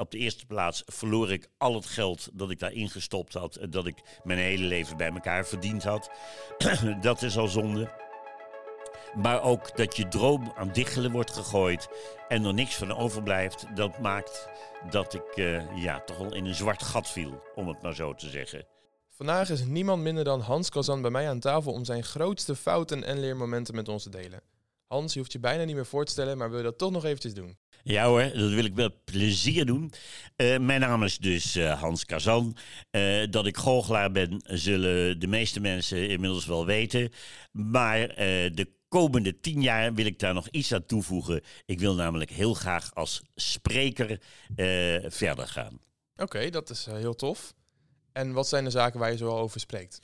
op de eerste plaats verloor ik al het geld dat ik daarin gestopt had. Dat ik mijn hele leven bij elkaar verdiend had. dat is al zonde. Maar ook dat je droom aan diggelen wordt gegooid en er niks van overblijft, dat maakt dat ik eh, ja, toch wel in een zwart gat viel, om het maar zo te zeggen. Vandaag is niemand minder dan Hans Kazan bij mij aan tafel om zijn grootste fouten en leermomenten met ons te delen. Hans, je hoeft je bijna niet meer voor te stellen, maar wil je dat toch nog eventjes doen? Ja hoor, dat wil ik met plezier doen. Eh, mijn naam is dus eh, Hans Kazan. Eh, dat ik goochelaar ben, zullen de meeste mensen inmiddels wel weten. Maar de komende tien jaar wil ik daar nog iets aan toevoegen. Ik wil namelijk heel graag als spreker verder gaan. Oké, dat is heel tof. En wat zijn de zaken waar je zoal over spreekt?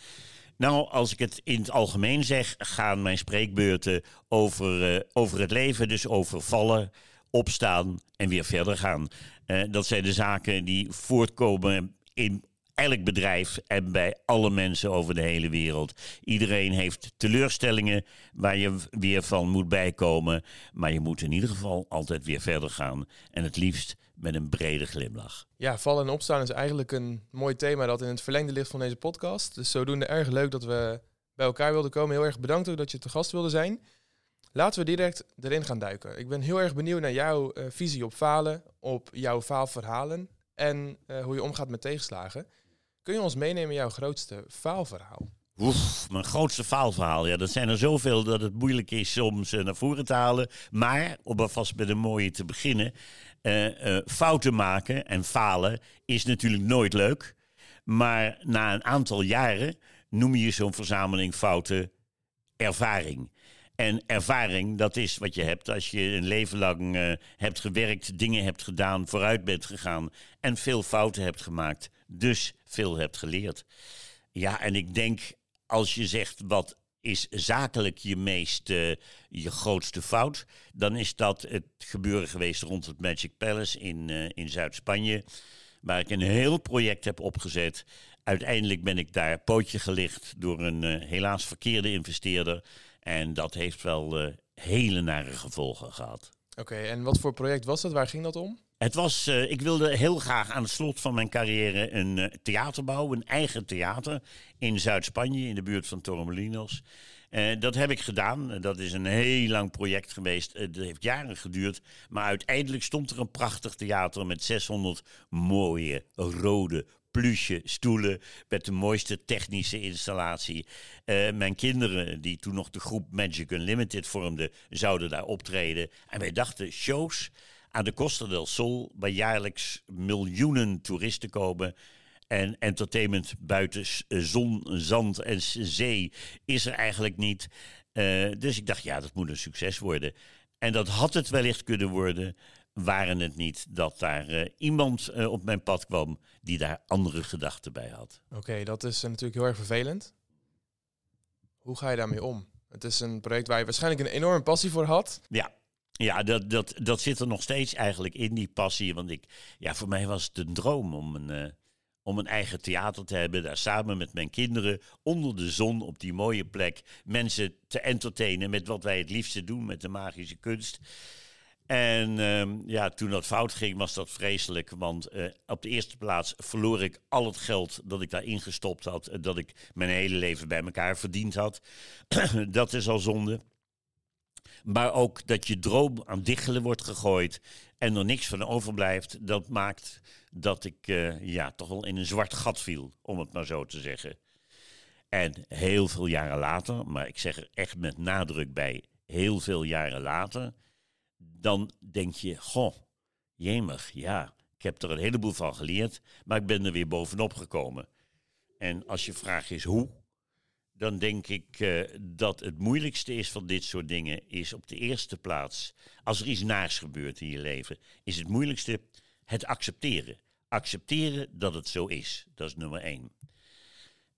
Nou, als ik het in het algemeen zeg, gaan mijn spreekbeurten over, eh, over het leven, dus over vallen, opstaan en weer verder gaan. Eh, dat zijn de zaken die voortkomen in elk bedrijf en bij alle mensen over de hele wereld. Iedereen heeft teleurstellingen waar je weer van moet bijkomen, maar je moet in ieder geval altijd weer verder gaan en het liefst met een brede glimlach. Ja, vallen en opstaan is eigenlijk een mooi thema dat in het verlengde ligt van deze podcast. Dus zodoende erg leuk dat we bij elkaar wilden komen. Heel erg bedankt ook dat je te gast wilde zijn. Laten we direct erin gaan duiken. Ik ben heel erg benieuwd naar jouw eh, visie op falen, op jouw faalverhalen en eh, hoe je omgaat met tegenslagen. Kun je ons meenemen in jouw grootste faalverhaal? Oef, mijn grootste faalverhaal. Ja, dat zijn er zoveel dat het moeilijk is om ze naar voren te halen. Maar, om alvast met een mooie te beginnen. Eh, eh, fouten maken en falen is natuurlijk nooit leuk. Maar na een aantal jaren noem je zo'n verzameling fouten ervaring. En ervaring, dat is wat je hebt als je een leven lang eh, hebt gewerkt, dingen hebt gedaan, vooruit bent gegaan en veel fouten hebt gemaakt. Dus veel hebt geleerd. Ja, en ik denk als je zegt wat is zakelijk je meest, eh, je grootste fout, dan is dat het gebeuren geweest rond het Magic Palace in, eh, in Zuid-Spanje, waar ik een heel project heb opgezet. Uiteindelijk ben ik daar pootje gelicht door een eh, helaas verkeerde investeerder. En dat heeft wel hele nare gevolgen gehad. Oké, en wat voor project was dat? Waar ging dat om? Het was, eh, ik wilde heel graag aan het slot van mijn carrière een eh, theater bouwen, een eigen theater in Zuid-Spanje, in de buurt van Torremolinos. Eh, dat heb ik gedaan. Dat is een heel lang project geweest. Dat heeft jaren geduurd. Maar uiteindelijk stond er een prachtig theater met 600 mooie rode pluche stoelen met de mooiste technische installatie. Mijn kinderen, die toen nog de groep Magic Unlimited vormden, zouden daar optreden. En wij dachten, shows aan de Costa del Sol, waar jaarlijks miljoenen toeristen komen. En entertainment buiten zon, zand en zee is er eigenlijk niet. Eh, dus ik dacht, ja, dat moet een succes worden. En dat had het wellicht kunnen worden, waren het niet dat daar eh, iemand eh, op mijn pad kwam die daar andere gedachten bij had. Oké, dat is natuurlijk heel erg vervelend. Hoe ga je daarmee om? Het is een project waar je waarschijnlijk een enorme passie voor had. Ja, ja dat, dat, dat zit er nog steeds eigenlijk in, die passie. Want ik, ja, voor mij was het een droom om een, eh, om een eigen theater te hebben. Daar samen met mijn kinderen, onder de zon, op die mooie plek. Mensen te entertainen met wat wij het liefste doen, met de magische kunst. En ehm, ja, toen dat fout ging, was dat vreselijk. Want eh, op de eerste plaats verloor ik al het geld dat ik daarin gestopt had. eh, Dat ik mijn hele leven bij elkaar verdiend had. dat is al zonde. Maar ook dat je droom aan diggelen wordt gegooid en er niks van overblijft, dat maakt dat ik eh, ja, toch wel in een zwart gat viel, om het maar zo te zeggen. En heel veel jaren later, maar ik zeg er echt met nadruk bij, heel veel jaren later, dan denk je, goh, jemig, ja, ik heb er een heleboel van geleerd, maar ik ben er weer bovenop gekomen. En als je vraag is hoe, dan denk ik eh, dat het moeilijkste is van dit soort dingen, is op de eerste plaats, als er iets naars gebeurt in je leven, is het moeilijkste het accepteren. Accepteren dat het zo is. Dat is nummer één.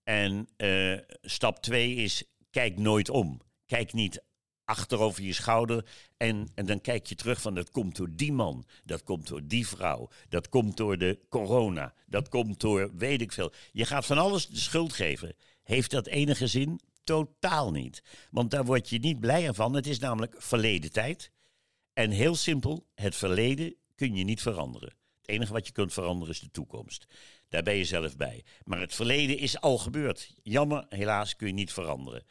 En eh, stap twee is, kijk nooit om. Kijk niet achter over je schouder en, en dan kijk je terug van dat komt door die man, dat komt door die vrouw, dat komt door de corona, dat komt door weet ik veel. Je gaat van alles de schuld geven. Heeft dat enige zin? Totaal niet. Want daar word je niet blijer van. Het is namelijk verleden tijd. En heel simpel, het verleden kun je niet veranderen. Het enige wat je kunt veranderen is de toekomst. Daar ben je zelf bij. Maar het verleden is al gebeurd. Jammer, helaas kun je niet veranderen.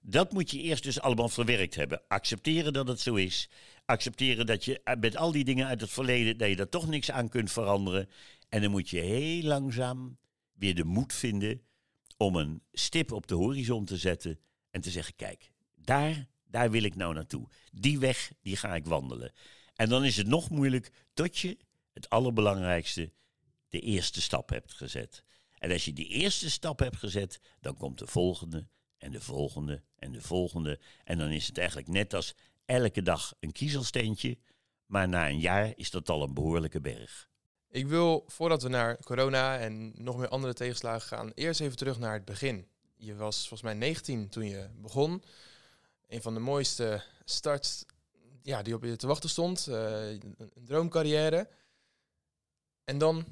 Dat moet je eerst dus allemaal verwerkt hebben. Accepteren dat het zo is. Accepteren dat je met al die dingen uit het verleden, dat je daar toch niks aan kunt veranderen. En dan moet je heel langzaam weer de moed vinden om een stip op de horizon te zetten en te zeggen, kijk, daar, daar wil ik nou naartoe. Die weg, die ga ik wandelen. En dan is het nog moeilijk tot je, het allerbelangrijkste, de eerste stap hebt gezet. En als je die eerste stap hebt gezet, dan komt de volgende en de volgende en de volgende. En dan is het eigenlijk net als elke dag een kiezelsteentje, maar na een jaar is dat al een behoorlijke berg. Ik wil, voordat we naar corona en nog meer andere tegenslagen gaan, eerst even terug naar het begin. Je was volgens mij 19 toen je begon. Een van de mooiste starts ja, die op je te wachten stond. Uh, een droomcarrière. En dan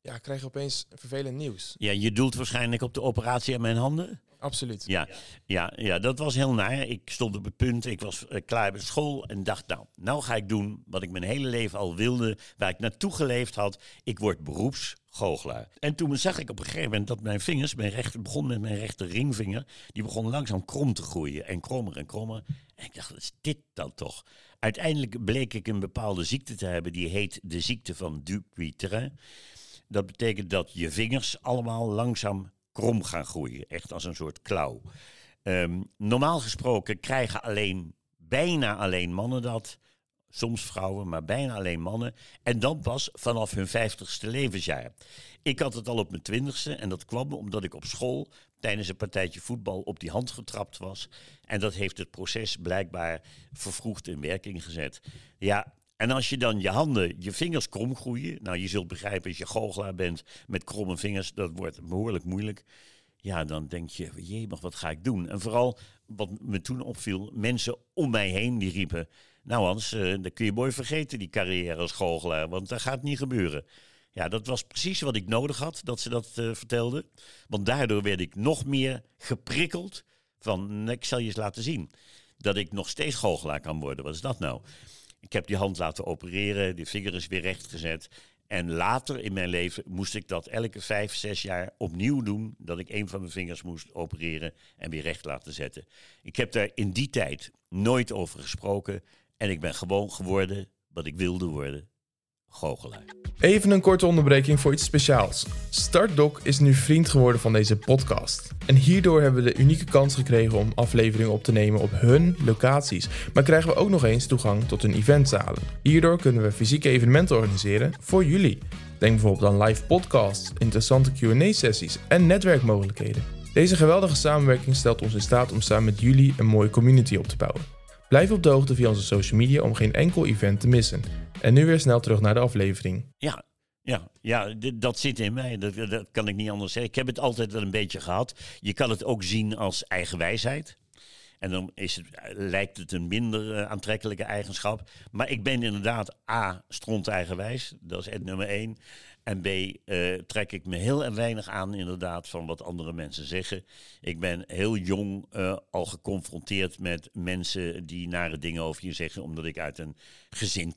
ja, krijg je opeens vervelend nieuws. Ja, je doelt waarschijnlijk op de operatie aan mijn handen? Absoluut. Ja, ja, ja, dat was heel naar. Ik stond op het punt, ik was uh, klaar met school en dacht, nou, nou ga ik doen wat ik mijn hele leven al wilde, waar ik naartoe geleefd had. Ik word beroepsgoochelaar. En toen zag ik op een gegeven moment dat mijn vingers, mijn rechter, begon met mijn rechter ringvinger, die begon langzaam krom te groeien en krommer en krommer. En ik dacht, is dit dan toch? Uiteindelijk bleek ik een bepaalde ziekte te hebben, die heet de ziekte van Dupuytren. Dat betekent dat je vingers allemaal langzaam krom gaan groeien. Echt als een soort klauw. Ehm, normaal gesproken krijgen alleen, bijna alleen mannen dat. Soms vrouwen, maar bijna alleen mannen. En dan pas vanaf hun vijftigste levensjaar. Ik had het al op mijn twintigste en dat kwam omdat ik op school tijdens een partijtje voetbal op die hand getrapt was. En dat heeft het proces blijkbaar vervroegd in werking gezet. Ja, en als je dan je handen, je vingers krom groeien. Nou, je zult begrijpen als je goochelaar bent met kromme vingers, dat wordt behoorlijk moeilijk. Ja, dan denk je, jee, maar wat ga ik doen? En vooral, wat me toen opviel, mensen om mij heen die riepen... Nou Hans, uh, dan kun je mooi vergeten die carrière als goochelaar, want dat gaat niet gebeuren. Ja, dat was precies wat ik nodig had, dat ze dat uh, vertelden. Want daardoor werd ik nog meer geprikkeld van, ik zal je eens laten zien dat ik nog steeds goochelaar kan worden. Wat is dat nou? Ik heb die hand laten opereren, die vinger is weer recht gezet. En later in mijn leven moest ik dat elke vijf, zes jaar opnieuw doen. Dat ik een van mijn vingers moest opereren en weer recht laten zetten. Ik heb daar in die tijd nooit over gesproken. En ik ben gewoon geworden wat ik wilde worden goochelaar. Even een korte onderbreking voor iets speciaals. Startdoc is nu vriend geworden van deze podcast. En hierdoor hebben we de unieke kans gekregen om afleveringen op te nemen op hun locaties. Maar krijgen we ook nog eens toegang tot hun eventzalen. Hierdoor kunnen we fysieke evenementen organiseren voor jullie. Denk bijvoorbeeld aan live podcasts, interessante Q&A-sessies en netwerkmogelijkheden. Deze geweldige samenwerking stelt ons in staat om samen met jullie een mooie community op te bouwen. Blijf op de hoogte via onze social media om geen enkel event te missen. En nu weer snel terug naar de aflevering. Ja, ja, ja dat zit in mij. Dat, dat kan ik niet anders zeggen. Ik heb het altijd wel een beetje gehad. Je kan het ook zien als eigen wijsheid. En dan is het, lijkt het een minder uh, aantrekkelijke eigenschap. Maar ik ben inderdaad A, stront eigenwijs. Dat is het nummer één. En B, uh, trek ik me heel weinig aan inderdaad van wat andere mensen zeggen. Ik ben heel jong uh, al geconfronteerd met mensen die nare dingen over je zeggen. Omdat ik uit een,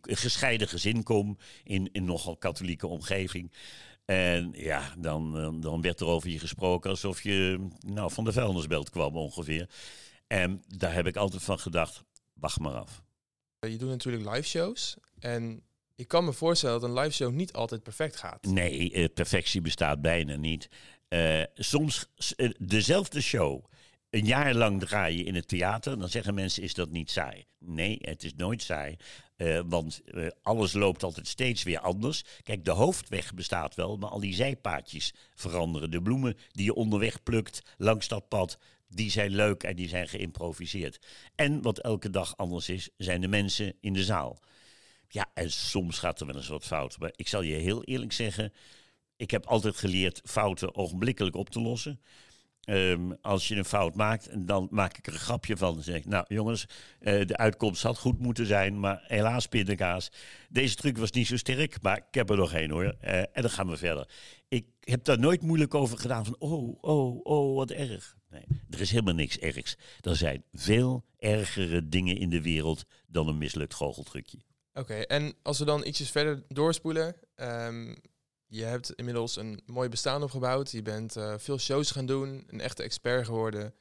gescheiden gezin kom in een nogal katholieke omgeving. En ja, dan, dan werd er over je gesproken alsof je nou, van de vuilnisbelt kwam ongeveer. En daar heb ik altijd van gedacht, wacht maar af. Je doet natuurlijk live shows en ik kan me voorstellen dat een live show niet altijd perfect gaat. Nee, eh, perfectie bestaat bijna niet. Uh, soms uh, dezelfde show een jaar lang draaien in het theater, dan zeggen mensen: is dat niet saai? Nee, het is nooit saai. Want alles loopt altijd steeds weer anders. Kijk, de hoofdweg bestaat wel, maar al die zijpaadjes veranderen. De bloemen die je onderweg plukt langs dat pad, die zijn leuk en die zijn geïmproviseerd. En wat elke dag anders is, zijn de mensen in de zaal. Ja, en soms gaat er wel eens wat fout. Maar ik zal je heel eerlijk zeggen, ik heb altijd geleerd fouten ogenblikkelijk op te lossen. Um, als je een fout maakt, dan maak ik er een grapje van. Dan zeg nou jongens, uh, de uitkomst had goed moeten zijn, maar helaas pindakaas. Deze truc was niet zo sterk, maar ik heb er nog één hoor. Uh, en dan gaan we verder. Ik heb daar nooit moeilijk over gedaan van, oh, oh, oh, wat erg. Nee, er is helemaal niks ergs. Er zijn veel ergere dingen in de wereld dan een mislukt goocheltrucje. Oké, en als we dan ietsjes verder doorspoelen. ehm, je hebt inmiddels een mooi bestaan opgebouwd. Je bent eh, veel shows gaan doen. Een echte expert geworden.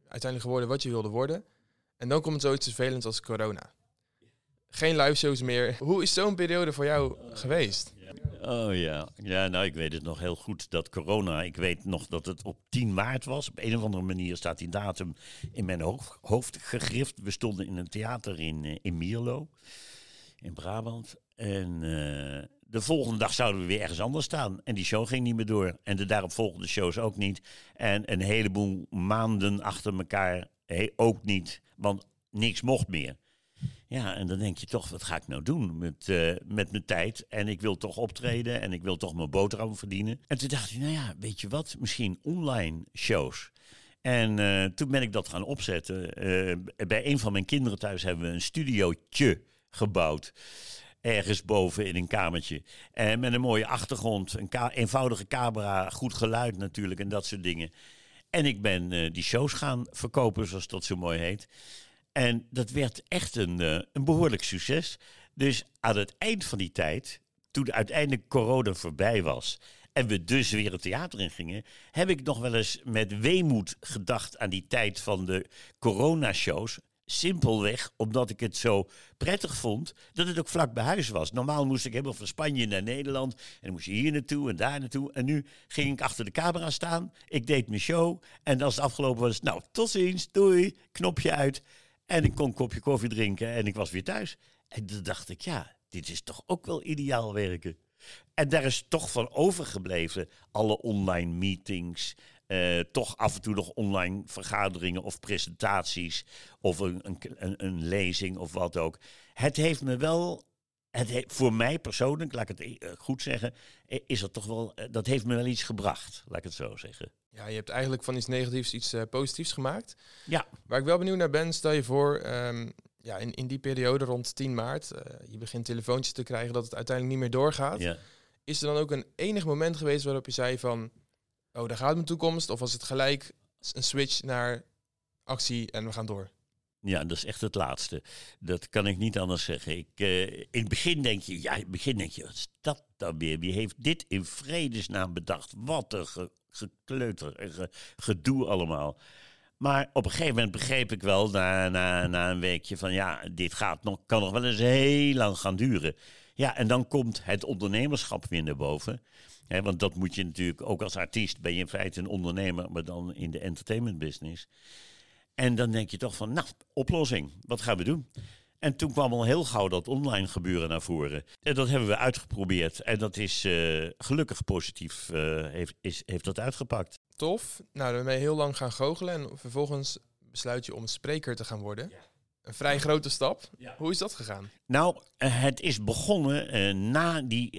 Uiteindelijk geworden wat je wilde worden. En dan komt zoiets vervelends als corona. Geen live shows meer. Hoe is zo'n periode voor jou geweest? Oh ja. ja, nou ik weet het nog heel goed dat corona, ik weet nog dat het op 10 maart was. Op een of andere manier staat die datum in mijn hoofd, gegrift. We stonden in een theater in, eh, in Mierlo, in Brabant. En eh, de volgende dag zouden we weer ergens anders staan. En die show ging niet meer door. En de daaropvolgende shows ook niet. En een heleboel maanden achter elkaar ook niet. Want niks mocht meer. Ja, en dan denk je toch, wat ga ik nou doen met, eh, met mijn tijd? En ik wil toch optreden en ik wil toch mijn boterham verdienen. En toen dacht ik, nou ja, weet je wat? Misschien online shows. En eh, toen ben ik dat gaan opzetten. Eh, bij een van mijn kinderen thuis hebben we een studiootje gebouwd. Ergens boven in een kamertje. En met een mooie achtergrond, een eenvoudige camera, goed geluid natuurlijk en dat soort dingen. En ik ben die shows gaan verkopen, zoals dat zo mooi heet. En dat werd echt een, eh, een behoorlijk succes. Dus aan het eind van die tijd, toen uiteindelijk corona voorbij was en we dus weer het theater in gingen, heb ik nog wel eens met weemoed gedacht aan die tijd van de coronashows. Simpelweg omdat ik het zo prettig vond dat het ook vlak bij huis was. Normaal moest ik helemaal van Spanje naar Nederland. En dan moest je hier naartoe en daar naartoe. En nu ging ik achter de camera staan. Ik deed mijn show. En als het afgelopen was, nou, tot ziens, doei, knopje uit. En ik kon een kopje koffie drinken en ik was weer thuis. En toen dacht ik, ja, dit is toch ook wel ideaal werken. En daar is toch van overgebleven alle online meetings. eh, toch af en toe nog online vergaderingen of presentaties. Of een, een, een lezing of wat ook. Het heeft me wel. Het he- voor mij persoonlijk, laat ik het eh, goed zeggen, eh, is dat toch wel. eh, Dat heeft me wel iets gebracht, laat ik het zo zeggen. Ja, je hebt eigenlijk van iets negatiefs iets positiefs gemaakt. Ja. Waar ik wel benieuwd naar ben, stel je voor, ehm, ja, in, in die periode rond 10 maart, je begint telefoontjes te krijgen dat het uiteindelijk niet meer doorgaat. Ja. Is er dan ook een enig moment geweest waarop je zei van, oh, daar gaat mijn toekomst? Of was het gelijk een switch naar actie en we gaan door? Ja, dat is echt het laatste. Dat kan ik niet anders zeggen. Ik, eh, in het begin denk je, ja, in het begin denk je, wat is dat dan weer? Wie heeft dit in vredesnaam bedacht? Wat een ge- gekleuter en ge- gedoe allemaal. Maar op een gegeven moment begreep ik wel, na, na, na een weekje, van ja, dit gaat nog, kan nog wel eens heel lang gaan duren. Ja, en dan komt het ondernemerschap weer naar boven. Hè, want dat moet je natuurlijk, ook als artiest ben je in feite een ondernemer, maar dan in de entertainment business. En dan denk je toch van, nou, oplossing, wat gaan we doen? En toen kwam al heel gauw dat online gebeuren naar voren. En dat hebben we uitgeprobeerd. En dat is eh, gelukkig positief, eh, heeft, is, heeft dat uitgepakt. Tof. Nou, dan ben je heel lang gaan goochelen en vervolgens besluit je om spreker te gaan worden. Een vrij grote stap. Ja. Hoe is dat gegaan? Nou, eh, het is begonnen na, die,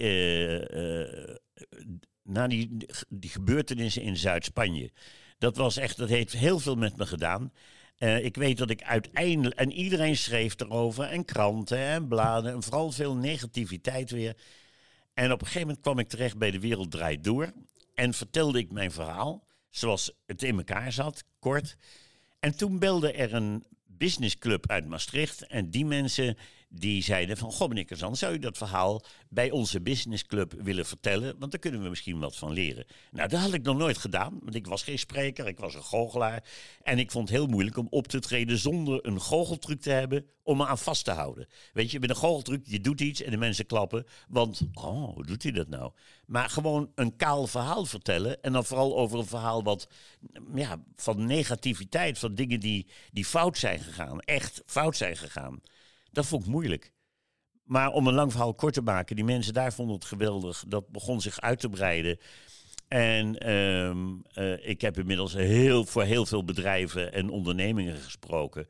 na die, die gebeurtenissen in Zuid-Spanje. Dat was echt, dat heeft heel veel met me gedaan. Eh, ik weet dat ik uiteindelijk, en iedereen schreef erover, en kranten en bladen, en vooral veel negativiteit weer. En op een gegeven moment kwam ik terecht bij De Wereld Draait Door. En vertelde ik mijn verhaal, zoals het in elkaar zat, kort. En toen belde er een businessclub uit Maastricht. En die mensen die zeiden van... Goh, meneer Kazan, zou u dat verhaal bij onze businessclub willen vertellen? Want daar kunnen we misschien wat van leren. Nou, dat had ik nog nooit gedaan. Want ik was geen spreker, ik was een goochelaar. En ik vond het heel moeilijk om op te treden zonder een goocheltruc te hebben... om me aan vast te houden. Weet je, met een goocheltruc, je doet iets en de mensen klappen. Want, oh, hoe doet hij dat nou? Maar gewoon een kaal verhaal vertellen. En dan vooral over een verhaal wat ja, van negativiteit, van dingen die, die fout zijn gegaan, echt fout zijn gegaan. Dat vond ik moeilijk. Maar om een lang verhaal kort te maken, die mensen daar vonden het geweldig. Dat begon zich uit te breiden. En ehm, eh, ik heb inmiddels heel, voor heel veel bedrijven en ondernemingen gesproken.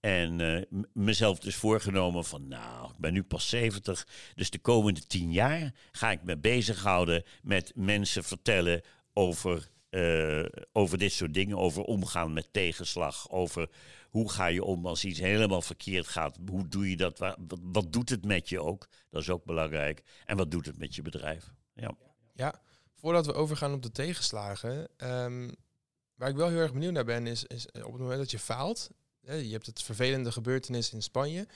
En eh, mezelf dus voorgenomen van, nou, ik ben nu pas 70. Dus de komende tien jaar ga ik me bezighouden met mensen vertellen over, eh, over dit soort dingen. Over omgaan met tegenslag. Over hoe ga je om als iets helemaal verkeerd gaat. Hoe doe je dat? Wa- Wat, wat doet het met je ook? Dat is ook belangrijk. En wat doet het met je bedrijf? Ja. Ja, voordat we overgaan op de tegenslagen. ehm, waar ik wel heel erg benieuwd naar ben, is, is op het moment dat je faalt. Je hebt het vervelende gebeurtenis in Spanje.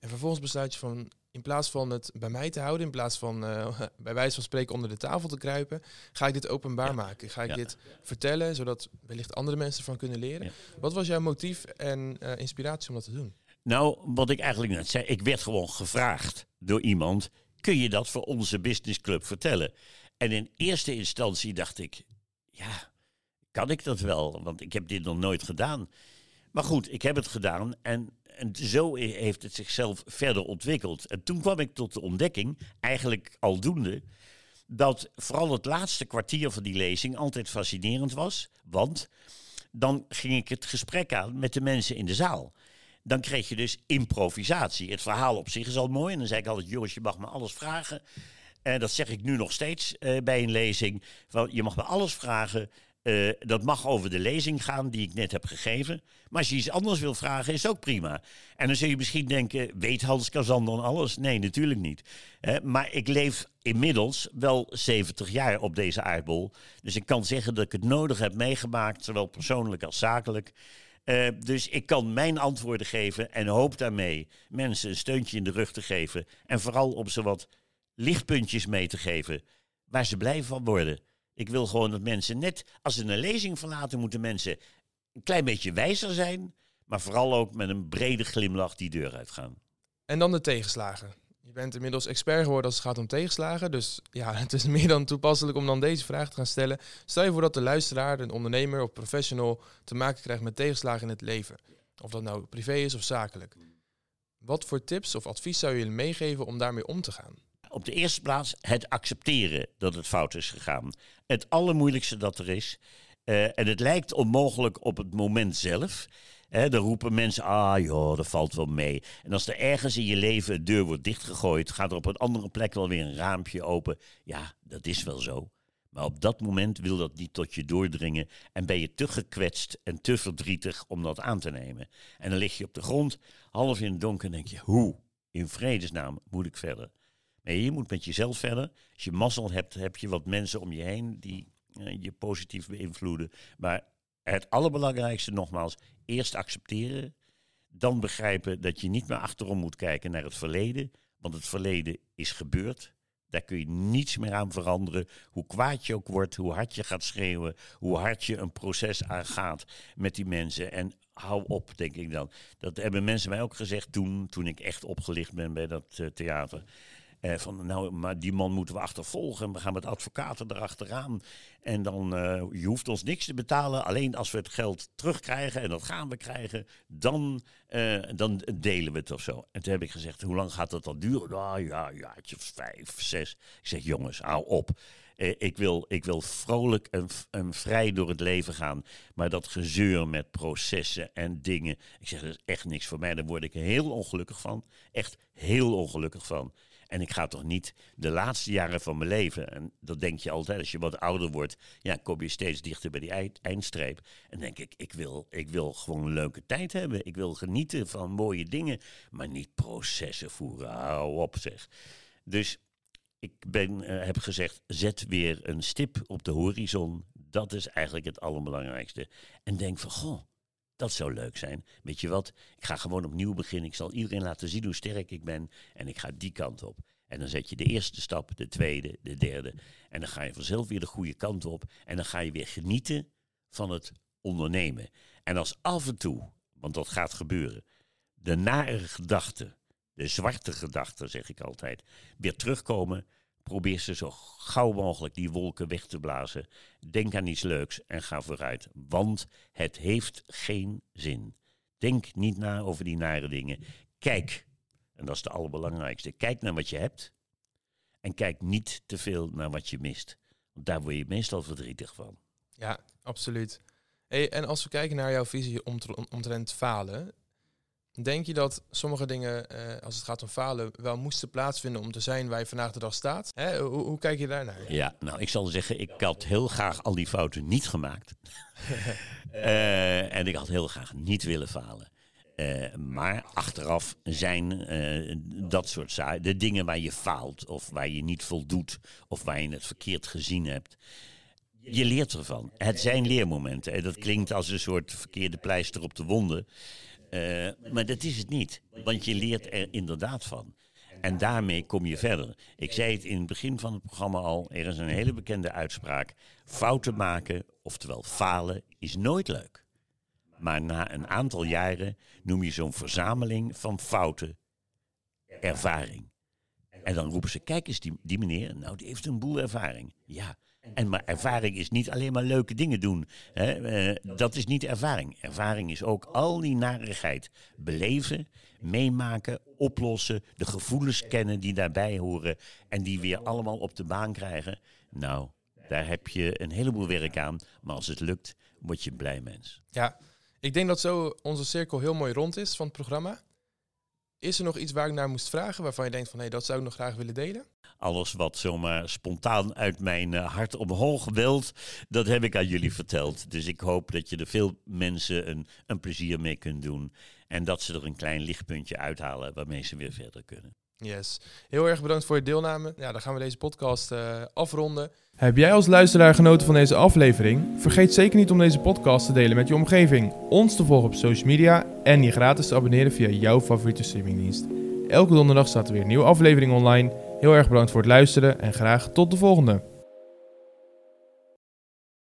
En vervolgens besluit je van, in plaats van het bij mij te houden, in plaats van uh, bij wijze van spreken onder de tafel te kruipen, ga ik dit openbaar maken. Ga ik dit vertellen, zodat wellicht andere mensen ervan kunnen leren. Wat was jouw motief en uh, inspiratie om dat te doen? Nou, wat ik eigenlijk net zei, ik werd gewoon gevraagd door iemand, kun je dat voor onze businessclub vertellen? En in eerste instantie dacht ik, ja, kan ik dat wel? Want ik heb dit nog nooit gedaan. Maar goed, ik heb het gedaan en, en zo heeft het zichzelf verder ontwikkeld. En toen kwam ik tot de ontdekking, eigenlijk aldoende, dat vooral het laatste kwartier van die lezing altijd fascinerend was. Want dan ging ik het gesprek aan met de mensen in de zaal. Dan kreeg je dus improvisatie. Het verhaal op zich is al mooi. En dan zei ik altijd, jongens, je mag me alles vragen. En dat zeg ik nu nog steeds uh, bij een lezing. Je mag me alles vragen. Uh, dat mag over de lezing gaan die ik net heb gegeven. Maar als je iets anders wil vragen, is ook prima. En dan zul je misschien denken, weet Hans Kazan dan alles? Nee, natuurlijk niet. Maar ik leef inmiddels wel 70 jaar op deze aardbol. Dus ik kan zeggen dat ik het nodig heb meegemaakt, zowel persoonlijk als zakelijk. Uh, dus ik kan mijn antwoorden geven en hoop daarmee mensen een steuntje in de rug te geven. En vooral om ze wat lichtpuntjes mee te geven waar ze blij van worden. Ik wil gewoon dat mensen net als ze een lezing verlaten, moeten mensen een klein beetje wijzer zijn, maar vooral ook met een brede glimlach die deur uitgaan. En dan de tegenslagen. Je bent inmiddels expert geworden als het gaat om tegenslagen. Dus ja, het is meer dan toepasselijk om dan deze vraag te gaan stellen. Stel je voor dat de luisteraar, een ondernemer of professional te maken krijgt met tegenslagen in het leven. Of dat nou privé is of zakelijk. Wat voor tips of advies zou je meegeven om daarmee om te gaan? Op de eerste plaats het accepteren dat het fout is gegaan. Het allermoeilijkste dat er is. Uh, en het lijkt onmogelijk op het moment zelf. He, dan roepen mensen, ah joh, dat valt wel mee. En als er ergens in je leven een deur wordt dichtgegooid, gaat er op een andere plek wel weer een raampje open. Ja, dat is wel zo. Maar op dat moment wil dat niet tot je doordringen en ben je te gekwetst en te verdrietig om dat aan te nemen. En dan lig je op de grond, half in het donker en denk je, hoe in vredesnaam moet ik verder? Nee, je moet met jezelf verder. Als je mazzel hebt, heb je wat mensen om je heen die uh, je positief beïnvloeden. Maar het allerbelangrijkste nogmaals, eerst accepteren. Dan begrijpen dat je niet meer achterom moet kijken naar het verleden. Want het verleden is gebeurd. Daar kun je niets meer aan veranderen. Hoe kwaad je ook wordt, hoe hard je gaat schreeuwen, hoe hard je een proces aangaat met die mensen. En hou op, denk ik dan. Dat hebben mensen mij ook gezegd toen, toen ik echt opgelicht ben bij dat uh, theater. Uh, van, nou, maar die man moeten we achtervolgen. We gaan met advocaten erachteraan. En dan, uh, je hoeft ons niks te betalen. Alleen als we het geld terugkrijgen, en dat gaan we krijgen, dan, uh, dan delen we het of zo. En toen heb ik gezegd, hoe lang gaat dat dan duren? Nou ja, ja, vijf, zes. Ik zeg, jongens, hou op. ik, wil, ik wil vrolijk en, en vrij door het leven gaan. Maar dat gezeur met processen en dingen. Ik zeg, dat is echt niks voor mij. Daar word ik heel ongelukkig van. Echt heel ongelukkig van. En ik ga toch niet de laatste jaren van mijn leven, en dat denk je altijd als je wat ouder wordt, ja, kom je steeds dichter bij die eindstreep. En denk ik, ik wil, ik wil gewoon een leuke tijd hebben. Ik wil genieten van mooie dingen, maar niet processen voeren. Hou op zeg. Dus ik ben, uh, heb gezegd, zet weer een stip op de horizon. Dat is eigenlijk het allerbelangrijkste. En denk van, goh, dat zou leuk zijn. Weet je wat? Ik ga gewoon opnieuw beginnen. Ik zal iedereen laten zien hoe sterk ik ben. En ik ga die kant op. En dan zet je de eerste stap, de tweede, de derde. En dan ga je vanzelf weer de goede kant op. En dan ga je weer genieten van het ondernemen. En als af en toe, want dat gaat gebeuren, de nare gedachten, de zwarte gedachten zeg ik altijd, weer terugkomen, probeer ze zo gauw mogelijk die wolken weg te blazen. Denk aan iets leuks en ga vooruit. Want het heeft geen zin. Denk niet na over die nare dingen. Kijk, en dat is de allerbelangrijkste. Kijk naar wat je hebt. En kijk niet te veel naar wat je mist. Want daar word je meestal verdrietig van. Ja, absoluut. Hey, en als we kijken naar jouw visie omtrent falen, Denk je dat sommige dingen, uh, als het gaat om falen, wel moesten plaatsvinden om te zijn waar je vandaag de dag staat? Hè? Hoe, hoe, kijk je daarnaar? Ja, nou, ik zal zeggen, ik had heel graag al die fouten niet gemaakt. uh, en ik had heel graag niet willen falen. Uh, maar achteraf zijn dat soort zaken, de dingen waar je faalt of waar je niet voldoet of waar je het verkeerd gezien hebt. Je leert ervan. Het zijn leermomenten. Dat klinkt als een soort verkeerde pleister op de wonden. Eh, maar dat is het niet, want je leert er inderdaad van. En daarmee kom je verder. Ik zei het in het begin van het programma al, er is een hele bekende uitspraak. Fouten maken, oftewel falen, is nooit leuk. Maar na een aantal jaren noem je zo'n verzameling van fouten ervaring. En dan roepen ze, kijk eens, die, die meneer, nou die heeft een boel ervaring. Ja, en maar ervaring is niet alleen maar leuke dingen doen. Hè? Eh, dat is niet ervaring. Ervaring is ook al die narigheid beleven, meemaken, oplossen, de gevoelens kennen die daarbij horen en die weer allemaal op de baan krijgen. Nou, daar heb je een heleboel werk aan, maar als het lukt, word je blij mens. Ja, ik denk dat zo onze cirkel heel mooi rond is van het programma. Is er nog iets waar ik naar moest vragen waarvan je denkt van hé, dat zou ik nog graag willen delen? Alles wat zomaar spontaan uit mijn uh, hart omhoog wilt, dat heb ik aan jullie verteld. Dus ik hoop dat je er veel mensen een, een plezier mee kunt doen. En dat ze er een klein lichtpuntje uithalen waarmee ze weer verder kunnen. Yes. Heel erg bedankt voor je deelname. Ja, dan gaan we deze podcast uh, afronden. Heb jij als luisteraar genoten van deze aflevering? Vergeet zeker niet om deze podcast te delen met je omgeving, ons te volgen op social media en je gratis te abonneren via jouw favoriete streamingdienst. Elke donderdag staat er weer een nieuwe aflevering online. Heel erg bedankt voor het luisteren en graag tot de volgende.